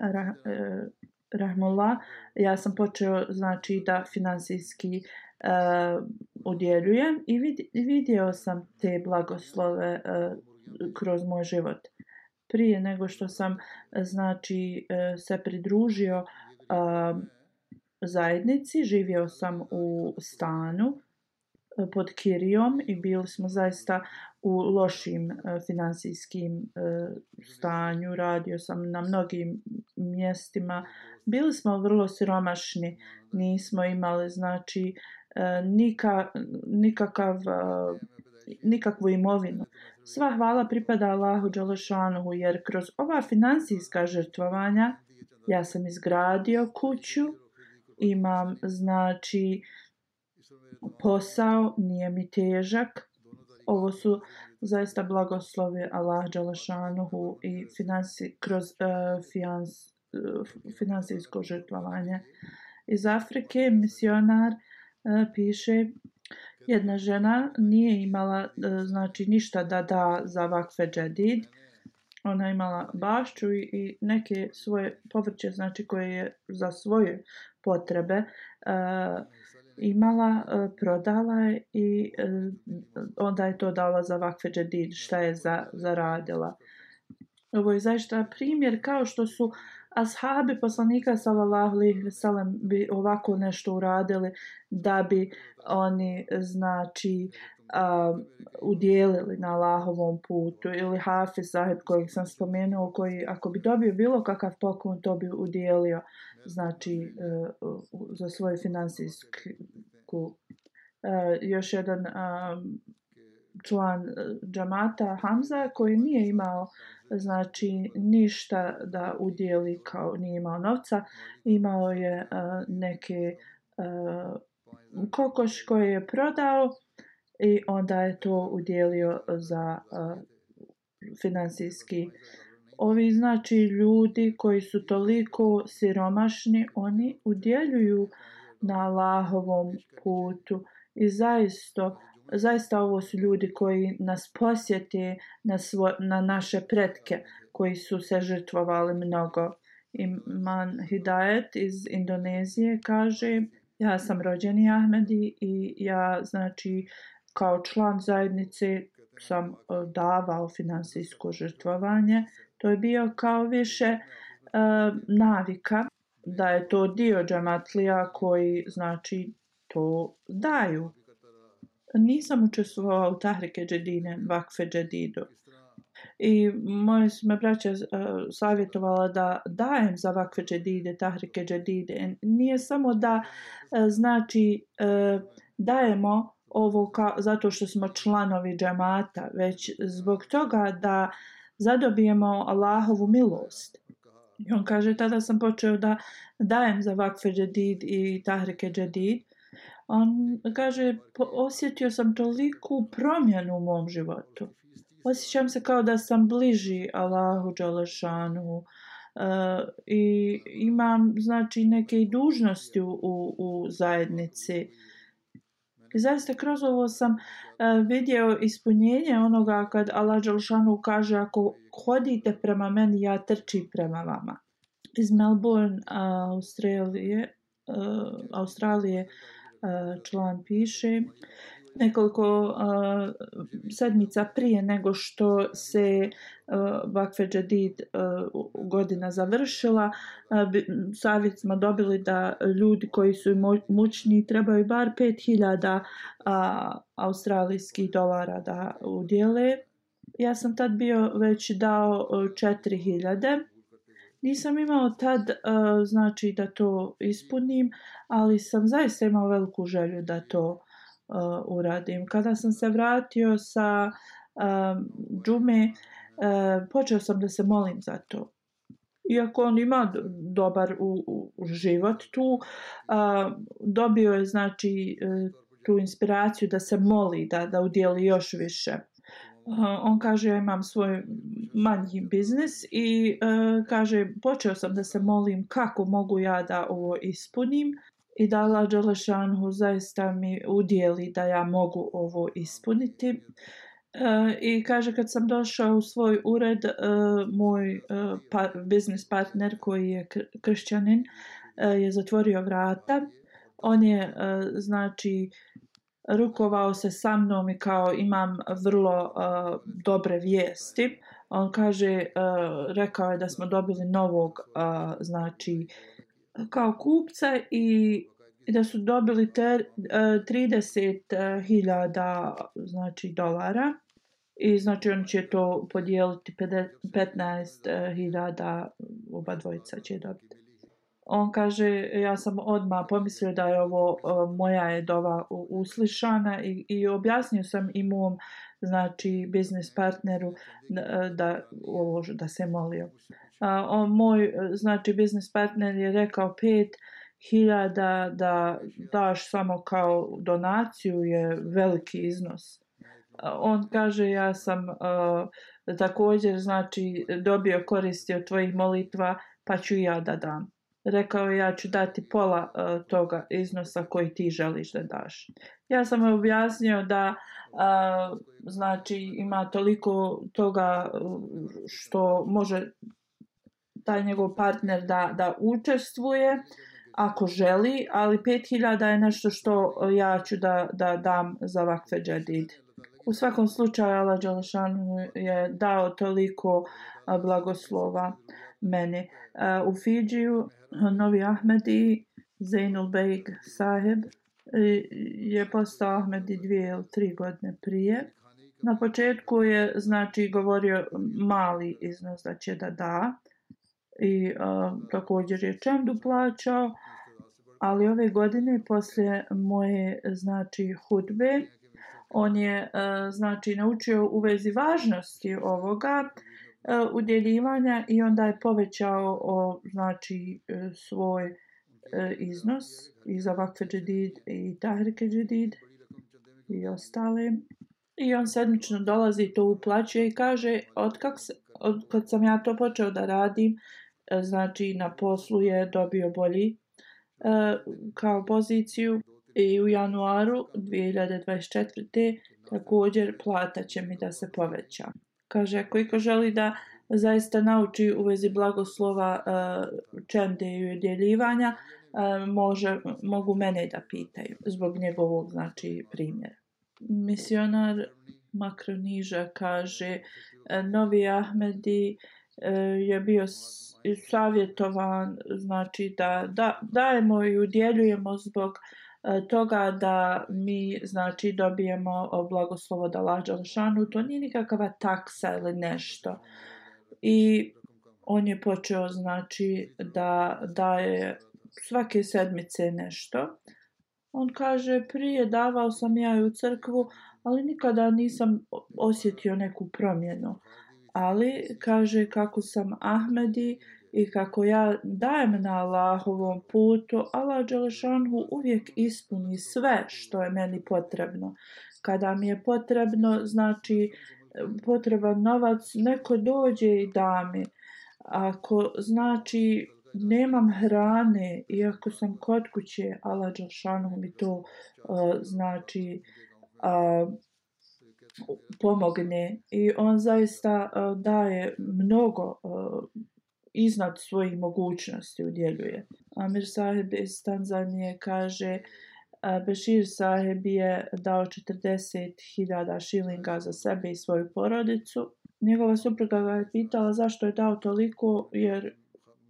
[SPEAKER 2] Rahmullah, ja sam počeo znači da finansijski Eh, uh, udjeljujem i vid, vidio sam te blagoslove uh, kroz moj život. Prije nego što sam znači uh, se pridružio uh, zajednici, živio sam u stanu pod Kirijom i bili smo zaista u lošim uh, finansijskim uh, stanju. Radio sam na mnogim mjestima. Bili smo vrlo siromašni. Nismo imali znači uh, nika, nikakav, e, nikakvu imovinu. Sva hvala pripada Allahu Đalešanuhu jer kroz ova finansijska žrtvovanja ja sam izgradio kuću, imam znači posao, nije mi težak. Ovo su zaista blagoslovi Allah Đalašanuhu i finansi, kroz e, uh, e, finans, uh, finansijsko žrtvovanje. Iz Afrike misionar uh, E, piše jedna žena nije imala e, znači ništa da da za vakfe džedid. Ona imala bašću i, i neke svoje povrće znači koje je za svoje potrebe uh, imala, prodala je i onda je to dala za vakfe džedid, šta je za, zaradila. Ovo je zaista primjer kao što su ashabi poslanika sallallahu alejhi ve sellem bi ovako nešto uradili da bi oni znači um, uh, udjelili na Allahovom putu ili Hafiz sahib kojeg sam spomenuo koji ako bi dobio bilo kakav poklon to bi udjelio znači uh, za svoju finansijsku uh, još jedan um, član e, džamata Hamza koji nije imao znači ništa da udjeli kao nije imao novca. Imao je uh, neke uh, kokoš koje je prodao i onda je to udjelio za uh, finansijski ovi znači ljudi koji su toliko siromašni oni udjeljuju na Allahovom putu i zaista zaista ovo su ljudi koji nas posjete na, svo, na naše pretke koji su se žrtvovali mnogo. Iman Hidayet iz Indonezije kaže ja sam rođeni Ahmedi i ja znači kao član zajednice sam e, davao finansijsko žrtvovanje. To je bio kao više e, navika da je to dio džamatlija koji znači to daju. Pa nisam učestvovao u tahrike džedine, vakfe džedidu. I moje su me braće uh, savjetovala da dajem za vakfe džedide, tahrike džedide. Nije samo da uh, znači uh, dajemo ovo ka, zato što smo članovi džamata, već zbog toga da zadobijemo Allahovu milost. I on kaže, tada sam počeo da dajem za vakfe džedid i tahrike džedid. On kaže, osjetio sam toliku promjenu u mom životu. Osjećam se kao da sam bliži Allahu Đalešanu uh, e, i imam znači neke i dužnosti u, u, u zajednici. I zaista kroz ovo sam uh, vidio ispunjenje onoga kad Allah Đalšanu kaže ako hodite prema meni, ja trčim prema vama. Iz Melbourne, uh, Australije, uh, Australije uh, član piše nekoliko uh, sedmica prije nego što se uh, Vakfe Džedid uh, godina završila, uh, savjet smo dobili da ljudi koji su mučni trebaju bar 5000 uh, australijskih dolara da udjele. Ja sam tad bio već dao 4000. Nisam imao tad uh, znači da to ispunim, ali sam zaista imao veliku želju da to uh, uradim. Kada sam se vratio sa um, džume, uh, počeo sam da se molim za to. Iako on ima dobar u, u život tu, uh, dobio je znači uh, tu inspiraciju da se moli, da, da udjeli još više. Uh, on kaže ja imam svoj manji biznis i uh, kaže počeo sam da se molim kako mogu ja da ovo ispunim i da Allah Đelešanhu zaista mi udjeli da ja mogu ovo ispuniti. Uh, I kaže kad sam došao u svoj ured, uh, moj pa, biznis partner koji je kršćanin je zatvorio vrata. On je znači rukovao se sa mnom i kao imam vrlo uh, dobre vijesti. On kaže, uh, rekao je da smo dobili novog, uh, znači, kao kupca i da su dobili ter, uh, 30.000 znači dolara i znači on će to podijeliti 15.000 oba dvojica će dobiti on kaže ja sam odmah pomislio da je ovo uh, moja je dova uslišana i, i objasnio sam i mom znači biznis partneru da, e, da ovo da se molio. A, on, moj e, znači biznis partner je rekao pet hiljada da daš samo kao donaciju je veliki iznos. On kaže ja sam uh, također znači dobio koristi od tvojih molitva pa ću ja da dam rekao ja ću dati pola uh, toga iznosa koji ti želiš da daš. Ja sam objasnio da uh, znači ima toliko toga e, što može taj njegov partner da, da učestvuje ako želi, ali 5000 je nešto što ja ću da, da dam za vakfe džedid. U svakom slučaju Allah Đalšanu je dao toliko blagoslova meni. Uh, u Fidžiju Novi Ahmedi Zainul Beg Saheb e, je postao Ahmedi dvije ili tri godine prije. Na početku je znači govorio mali iznos da će da da i uh, također je čemdu plaćao ali ove godine poslije moje znači hudbe on je uh, znači naučio u vezi važnosti ovoga uh, E, udjeljivanja i onda je povećao o, znači e, svoj e, iznos i za vakfe džedid i tahrike džedid i ostale. I on sedmično dolazi to uplaćuje i kaže od, kak se, od kad sam ja to počeo da radim, znači na poslu je dobio bolji kao poziciju i u januaru 2024. također plata će mi da se poveća. Kaže, ako iko želi da zaista nauči u vezi blagoslova e, uh, čende i udjeljivanja, uh, može, mogu mene da pitaju zbog njegovog znači, primjera. Misionar Makroniža kaže, e, Novi Ahmedi uh, je bio savjetovan znači da, da dajemo i udjeljujemo zbog uh, E, toga da mi znači dobijemo blagoslov od ono Allah šanu, to nije nikakva taksa ili nešto. I on je počeo znači da daje svake sedmice nešto. On kaže prije davao sam ja u crkvu, ali nikada nisam osjetio neku promjenu. Ali kaže kako sam Ahmedi i kako ja dajem na Allahovom putu, Allah Đelešanhu uvijek ispuni sve što je meni potrebno. Kada mi je potrebno, znači potreban novac, neko dođe i da mi. Ako znači nemam hrane i ako sam kod kuće, Allah Đelešanhu mi to uh, znači uh, pomogne. I on zaista uh, daje mnogo uh, iznad svojih mogućnosti udjeljuje. Amir Saheb iz Tanzanije kaže Bešir Saheb je dao 40.000 šilinga za sebe i svoju porodicu. Njegova supruga ga je pitala zašto je dao toliko jer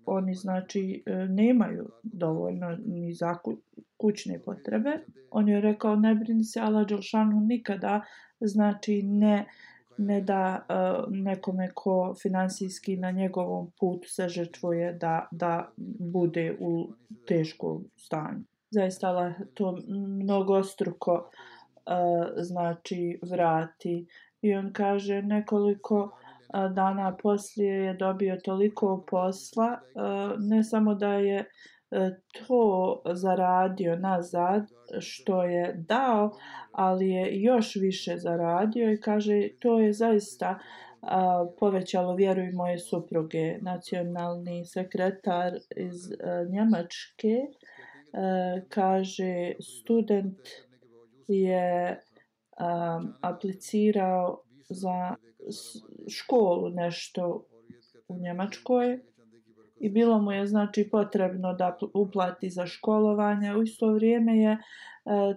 [SPEAKER 2] oni znači e, nemaju dovoljno ni za kućne potrebe. On je rekao ne brini se Allah Đelšanu nikada znači ne uh, Pa ne da uh, nekome ko finansijski na njegovom putu se žrtvuje da, da bude u teškom stanju. Zaista Allah to mnogostruko uh, znači vrati. I on kaže nekoliko uh, dana poslije je dobio toliko posla, uh, ne samo da je uh, to zaradio nazad, što je dao, ali je još više zaradio i kaže to je zaista a, povećalo vjeru i moje supruge. Nacionalni sekretar iz a, Njemačke a, kaže student je a, aplicirao za školu nešto u Njemačkoj i bilo mu je znači potrebno da uplati za školovanje. U isto vrijeme je e,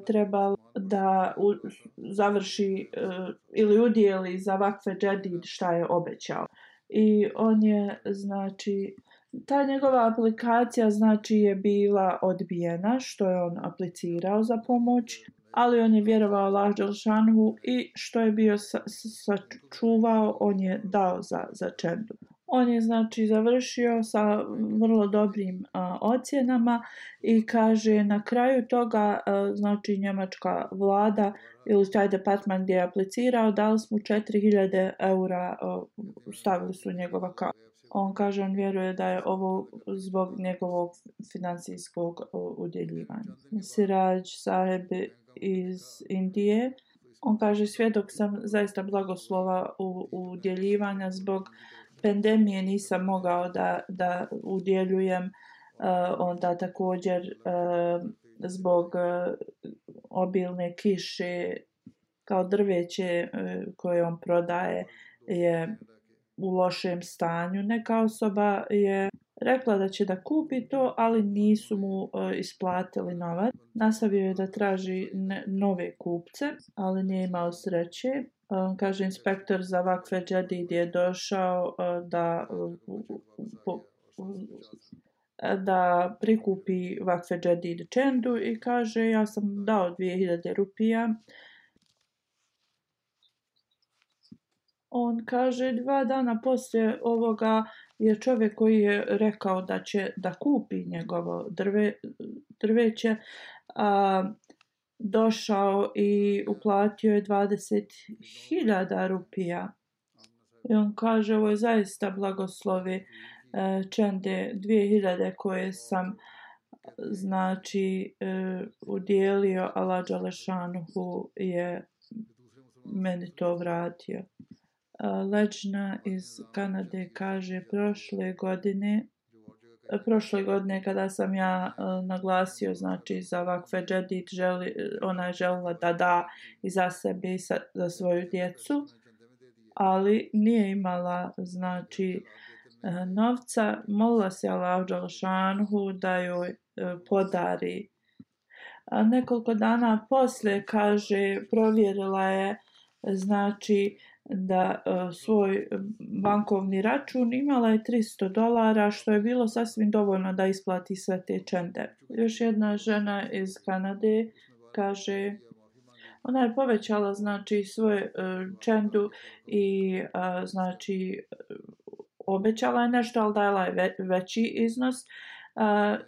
[SPEAKER 2] trebalo da u, završi e, ili udijeli za vakfe džedid šta je obećao. I on je znači ta njegova aplikacija znači je bila odbijena što je on aplicirao za pomoć ali on je vjerovao Allah Đelšanhu i što je bio sačuvao, sa on je dao za, za čendu. On je znači završio sa vrlo dobrim a, ocjenama i kaže na kraju toga a, znači njemačka vlada ili taj departman gdje je aplicirao dali smo 4000 eura a, stavili su njegova kao. On kaže on vjeruje da je ovo zbog njegovog financijskog udjeljivanja. Siraj Saheb iz Indije. On kaže svjedok sam zaista blagoslova u, u udjeljivanja zbog pandemije nisam mogao da, da udjeljujem uh, onda također uh, zbog uh, obilne kiše kao drveće uh, koje on prodaje je u lošem stanju. Neka osoba je rekla da će da kupi to, ali nisu mu e, isplatili novac. Nastavio je da traži ne, nove kupce, ali nije imao sreće. E, kaže inspektor za vakfe džedid je došao e, da uh, da prikupi vakfe džedid čendu i kaže ja sam dao 2000 rupija on kaže dva dana poslije ovoga je čovjek koji je rekao da će da kupi njegovo drve, drveće a, došao i uplatio je 20.000 rupija. I on kaže ovo je zaista blagoslovi e, čende 2000 koje sam znači e, udjelio Allah Đalešanuhu je meni to vratio. Leđna iz Kanade kaže prošle godine prošle godine kada sam ja naglasio znači za vakfe džedit želi, ona je željela da da i za sebe i za svoju djecu ali nije imala znači novca. Molila se Allah Đalšanhu da joj e, podari. A nekoliko dana posle kaže provjerila je znači da uh, svoj bankovni račun imala je 300 dolara što je bilo sasvim dovoljno da isplati sve te čende. Još jedna žena iz Kanade kaže ona je povećala znači svoje uh, čendu i uh, znači obećala je nešto ali dala je ve veći iznos. Uh,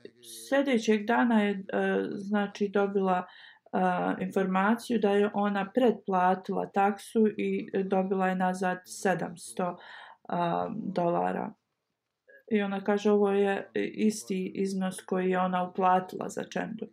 [SPEAKER 2] sljedećeg dana je uh, znači dobila uh, a, informaciju da je ona predplatila taksu i dobila je nazad 700 a, dolara. I ona kaže ovo je isti iznos koji je ona uplatila za čendu.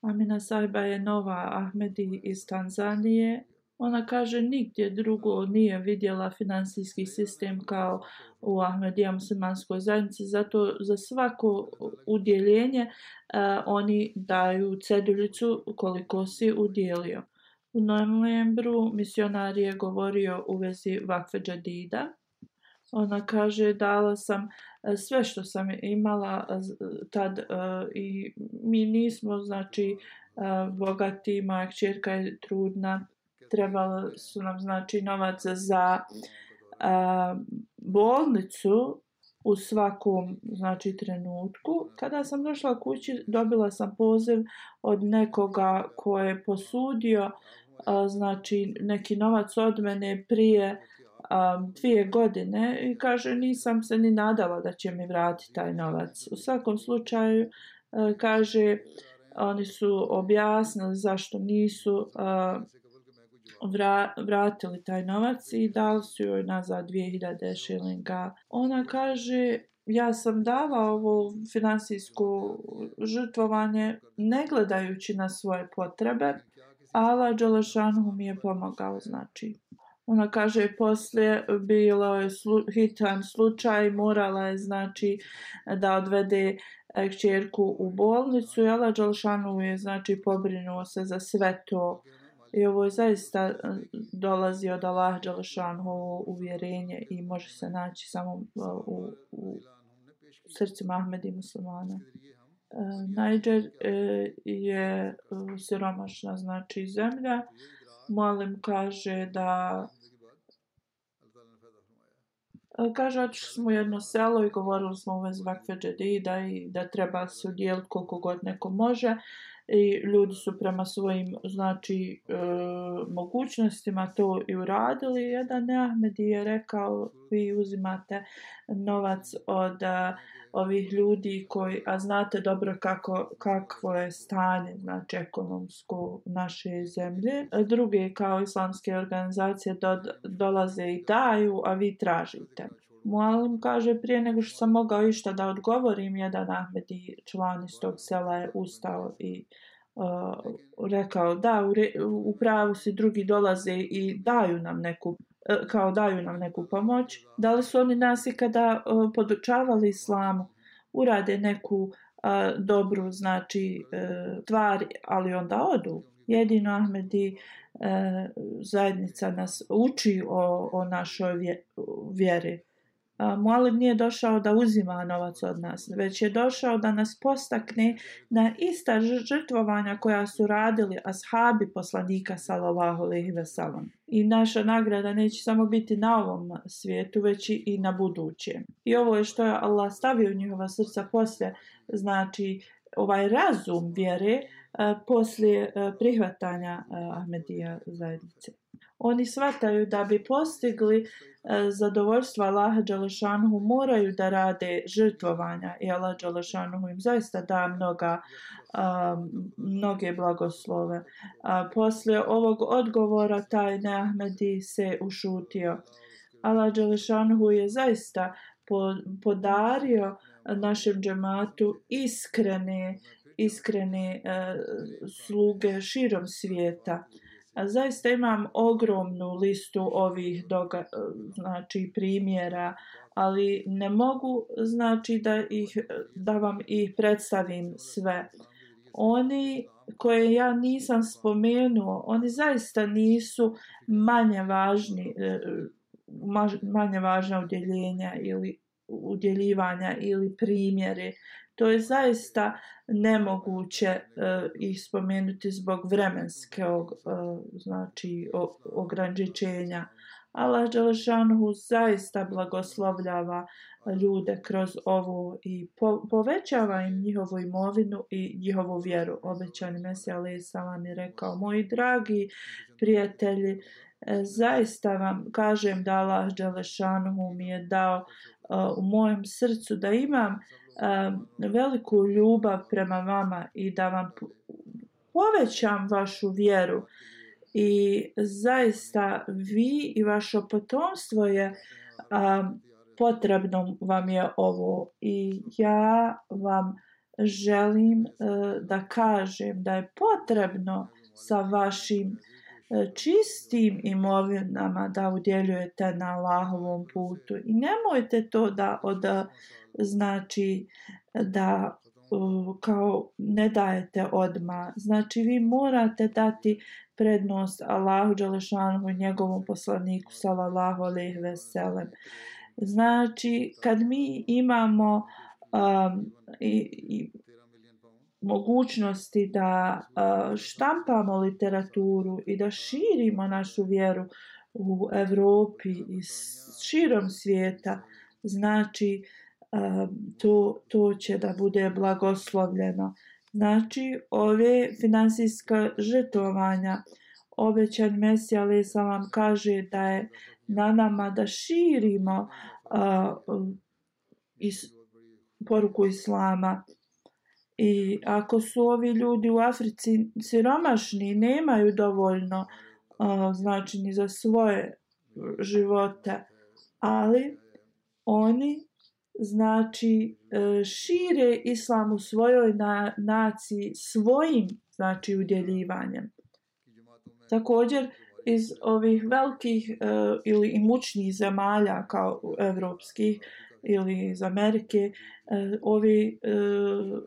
[SPEAKER 2] Amina Sajba je nova Ahmedi iz Tanzanije Ona kaže nigdje drugo nije vidjela finansijski sistem kao u Ahmedija muslimanskoj zajednici, zato za svako udjeljenje uh, oni daju ceduljicu koliko si udjelio. U novembru misionar je govorio u vezi vakfe džadida. Ona kaže dala sam e, sve što sam imala e, tad uh, i mi nismo znači uh, bogati, moja čerka je trudna trebalo su nam znači novaca za a, bolnicu u svakom znači trenutku. Kada sam došla kući dobila sam poziv od nekoga ko je posudio a, znači neki novac od mene prije a, dvije godine i kaže nisam se ni nadala da će mi vratiti taj novac. U svakom slučaju a, kaže oni su objasnili zašto nisu a, vra, vratili taj novac i dali su joj nazad 2000 šilinga. Ona kaže ja sam dala ovo finansijsko žrtvovanje ne gledajući na svoje potrebe, Allah Đalašanhu mi je pomagao, znači. Ona kaže, poslije bilo je slu, hitan slučaj, morala je, znači, da odvede e, kćerku u bolnicu i Allah je, znači, pobrinuo se za sve to. I ovo je zaista e, dolazi od Allah Đalašanhu uvjerenje i može se naći samo e, u, u srcima Ahmedi muslimana. Najđer Niger e, je siromašna znači zemlja. Molim kaže da Kaže, otišli smo u jedno selo i govorili smo u vezi vakfe džedida i da treba se udjeliti koliko god neko može i ljudi su prema svojim znači e, mogućnostima to i uradili. Jedan Ahmed je rekao vi uzimate novac od a, ovih ljudi koji, a znate dobro kako, kakvo je stanje znači ekonomsko naše zemlje. Druge kao islamske organizacije do, dolaze i daju, a vi tražite. Mualim kaže, prije nego što sam mogao išta da odgovorim, jedan Ahmedi član iz tog sela je ustao i uh, rekao, da, u, re, u pravu si drugi dolaze i daju nam neku uh, kao daju nam neku pomoć. Da li su oni nas ikada uh, podučavali islamu? Urade neku uh, dobru, znači, uh, tvar, ali onda odu. Jedino Ahmedi uh, zajednica nas uči o, o našoj vjeri. Mualim nije došao da uzima novac od nas, već je došao da nas postakne na ista žrtvovanja koja su radili ashabi poslanika sallallahu alejhi ve sellem. I naša nagrada neće samo biti na ovom svijetu, već i na budućem. I ovo je što je Allah stavio u njihova srca poslije, znači ovaj razum vjere, poslije prihvatanja Ahmedija zajednice. Oni svataju da bi postigli e, zadovoljstvo zadovoljstva Allaha Đalešanuhu moraju da rade žrtvovanja i Allah Đalešanuhu im zaista da mnoga, um, mnoge blagoslove. A, poslije ovog odgovora taj Neahmedi se ušutio. Allah Đalešanuhu je zaista podario našem džematu iskrene, iskrene uh, sluge širom svijeta. A zaista imam ogromnu listu ovih doga, e, znači primjera, ali ne mogu znači da ih da vam ih predstavim sve. Oni koje ja nisam spomenuo, oni zaista nisu manje važni e, manje važna udjeljenja ili udjeljivanja ili primjere to je zaista nemoguće uh, ih spomenuti zbog vremenskog uh, eh, znači o, ograničenja. Allah Đelešanhu zaista blagoslovljava ljude kroz ovo i po, povećava im njihovu imovinu i njihovu vjeru. Obećani Mesija Ali Salam je rekao, moji dragi prijatelji, eh, zaista vam kažem da Allah Đelešanhu mi je dao uh, u mojem srcu da imam uh, um, veliku ljubav prema vama i da vam povećam vašu vjeru. I zaista vi i vaše potomstvo je um, potrebno vam je ovo. I ja vam želim uh, da kažem da je potrebno sa vašim E, čistim imovinama da udjeljujete na Allahovom putu i nemojte to da od e, znači da kao ne dajete odma. Znači vi morate dati prednost Allahu Đalešanu i njegovom poslaniku sallallahu alejhi ve sellem. Znači kad mi imamo um, i, i mogućnosti da uh, štampamo literaturu i da širimo našu vjeru u Evropi i širom svijeta, znači uh, to, to će da bude blagoslovljeno. Znači, ove finansijska žrtovanja, obećan Mesija ali vam kaže da je na nama da širimo uh, is, poruku Islama. I ako su ovi ljudi u Africi siromašni, nemaju dovoljno a, znači ni za svoje živote, ali oni znači e, šire islam u svojoj na, naciji svojim znači udjeljivanjem. Također iz ovih velikih uh, ili imućnih zemalja kao evropskih ili iz Amerike uh, ovi uh,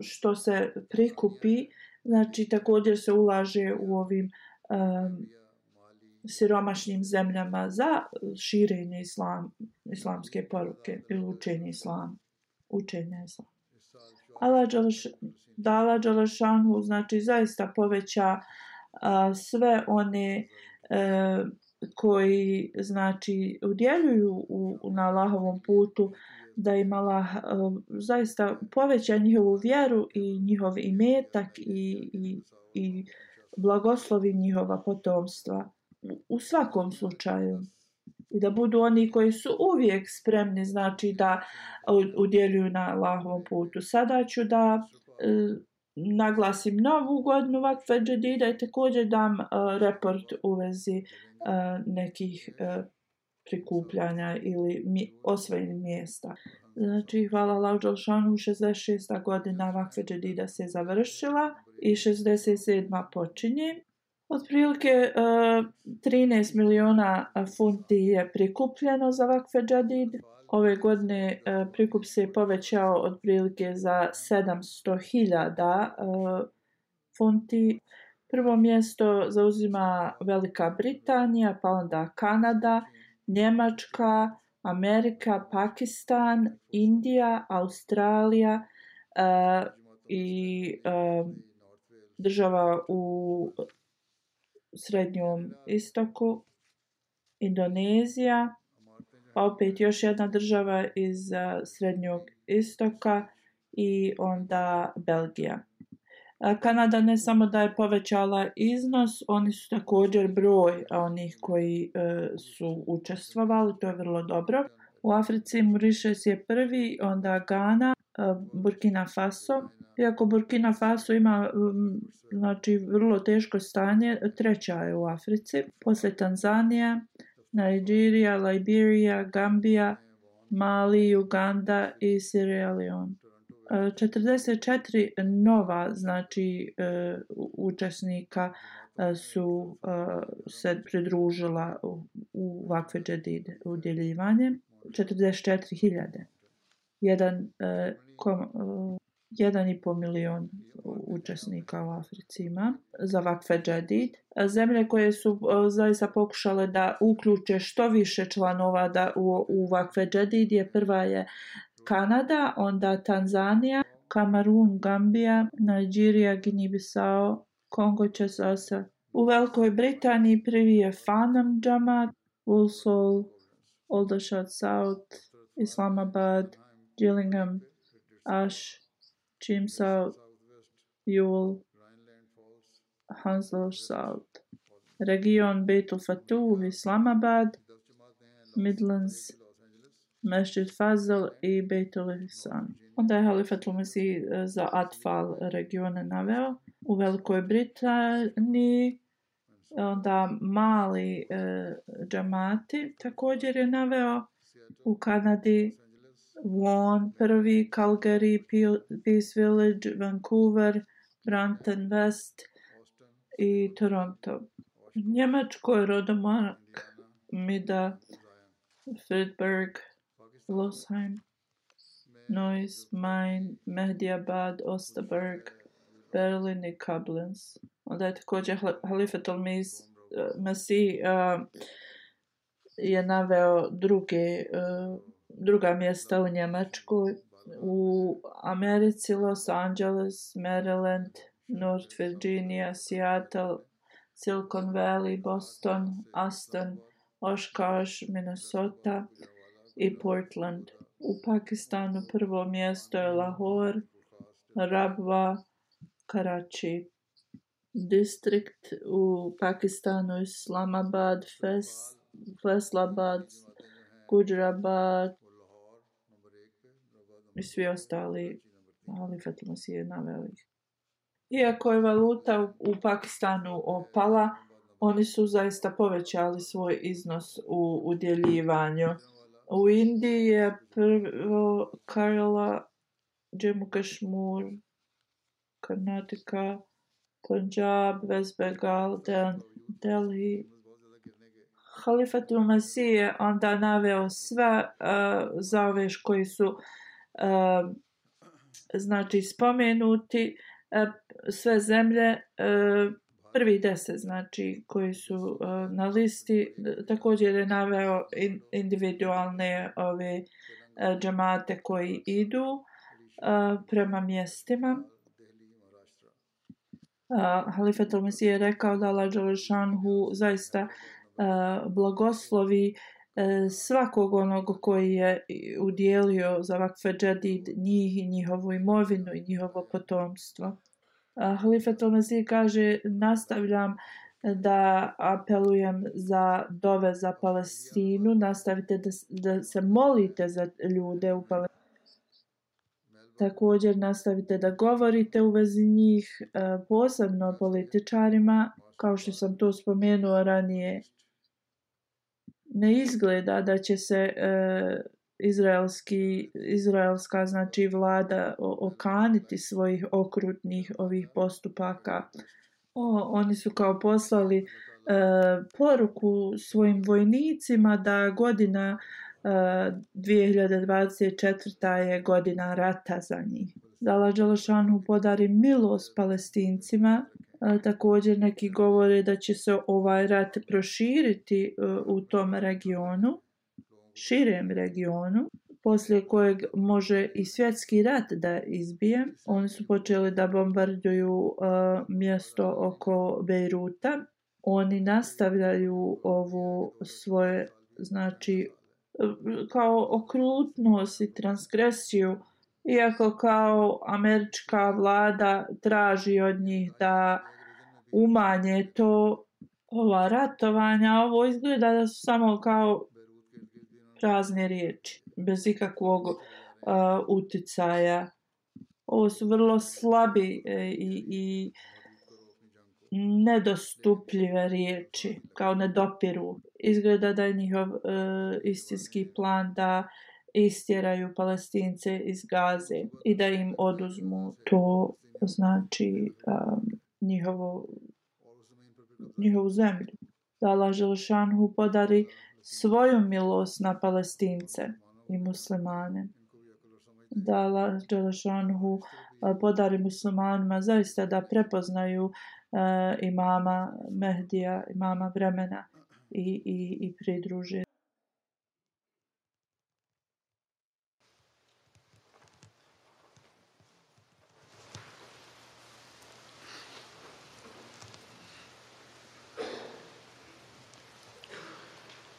[SPEAKER 2] što se prikupi znači također se ulaže u ovim um, siromašnim zemljama za širenje islam, islamske poruke ili učenje islam učenje islam. Allah Dala Đalašanhu znači zaista poveća a, sve one e, koji znači udjeljuju u, na Allahovom putu da im Allah eh, uh, zaista poveća njihovu vjeru i njihov imetak i, i, i blagoslovi njihova potomstva u svakom slučaju i da budu oni koji su uvijek spremni znači da udjeljuju na Allahovom putu. Sada ću da e, naglasim novu godinu vakfe džedida i također dam e, report u vezi e, nekih e, prikupljanja ili mi, osvojenih mjesta. Znači, hvala Allah Đalšanu, 66. godina vakfe džedida se završila i 67. počinje. Otprilike e, 13 miliona funti je prikupljeno za vakfe džadid. Ove godine e, prikup se povećao otprilike za 700.000 e, funti. Prvo mjesto zauzima Velika Britanija, pa onda Kanada, Njemačka, Amerika, Pakistan, Indija, Australija uh, i uh, država u srednjom istoku, Indonezija, pa opet još jedna država iz eh, srednjog istoka i onda Belgija. Kanada ne samo da je povećala iznos, oni su također broj onih koji e, su učestvovali, to je vrlo dobro. U Africi Mauritius je prvi, onda Ghana, e, Burkina Faso, Iako Burkina Faso ima um, znači, vrlo teško stanje, treća je u Africi. Posle Tanzanija, Nigeria, Liberia, Gambia, Mali, Uganda i Sierra Leone. 44 nova znači e, učesnika e, su e, se pridružila u, u džedide udjeljivanje 44.000 jedan kom, 1,5 milion učesnika u Africi ima za vakfe džedid. Zemlje koje su zaista pokušale da uključe što više članova da u, u vakfe džedid je prva je Kanada, onda Tanzanija, Kamerun, Gambija, Nigeria, Guinea-Bissau, Kongo, Česasa. U Velikoj Britaniji prvi je Fanam Džamat, Walsall, Aldershot South, Islamabad, Gillingham, Ash, Jim Yule, Hansel South. Region Beitul Fatuh, Islamabad, Midlands, Mešćid Fazl i Bejtul Hisan. Onda je Halifatul Mesih eh, za Atfal regione naveo. U Velikoj Britaniji onda mali e, džamati također je naveo u Kanadi Vaughan, prvi, Calgary, Peace Village, Vancouver, Brampton West i Toronto. Njemačko je rodomak Mida, Friedberg, Losheim, Neuss, Main, Mehdiabad, Osterberg, Berlin i Koblenz. Onda je također Halifat e, Mis, Masih uh, e, je naveo druge uh, druga mjesta u Njemačkoj, u Americi, Los Angeles, Maryland, North Virginia, Seattle, Silicon Valley, Boston, Aston, Oshkosh, Minnesota i Portland. U Pakistanu prvo mjesto je Lahore, Rabwa, Karachi. Distrikt u Pakistanu Islamabad, Fes, Feslabad, Gujarabad i svi ostali ali Fatima si je naveli. Iako je valuta u, u Pakistanu opala, oni su zaista povećali svoj iznos u udjeljivanju U Indiji je prvo Kerala, Jammu Kashmir, Karnataka, Punjab, West Bengal, Del- Delhi. Halifatul Masih je onda naveo sve e, uh, za ove koji su uh, znači spomenuti uh, sve zemlje uh, prvi deset znači koji su uh, na listi također je naveo in, individualne ove e, uh, džamate koji idu uh, prema mjestima uh, Halifat al je rekao da Allah Đalešanhu zaista uh, blagoslovi uh, svakog onog koji je udjelio za vakfe džadid njih i njihovu imovinu i njihovo potomstvo. Halifat al-Masih kaže nastavljam da apelujem za dove za Palestinu, nastavite da, da se molite za ljude u Palestinu. Također nastavite da govorite u vezi njih, e, posebno političarima, kao što sam to spomenuo ranije. Ne izgleda da će se e, izraelski, izraelska znači vlada okaniti svojih okrutnih ovih postupaka. O, oni su kao poslali e, poruku svojim vojnicima da godina e, 2024. je godina rata za njih. Da Đelešanu podari milost palestincima, e, također neki govore da će se ovaj rat proširiti e, u tom regionu širem regionu, poslije kojeg može i svjetski rat da izbije. Oni su počeli da bombarduju uh, mjesto oko Bejruta. Oni nastavljaju ovu svoje, znači, kao okrutnost i transgresiju, iako kao američka vlada traži od njih da umanje to ova ratovanja, ovo izgleda da su samo kao prazne riječi, bez ikakvog uh, uticaja. Ovo su vrlo slabi e, i, i nedostupljive riječi, kao nedopiru. Izgleda da je njihov uh, istinski plan da istjeraju palestince iz Gaze i da im oduzmu to, znači, um, njihovo, njihovu zemlju. Da Allah Želšanhu podari svoju milost na palestince i muslimane. Da Allah Đelešanhu podari muslimanima zaista da prepoznaju uh, imama Mehdija, imama vremena i, i, i pridruže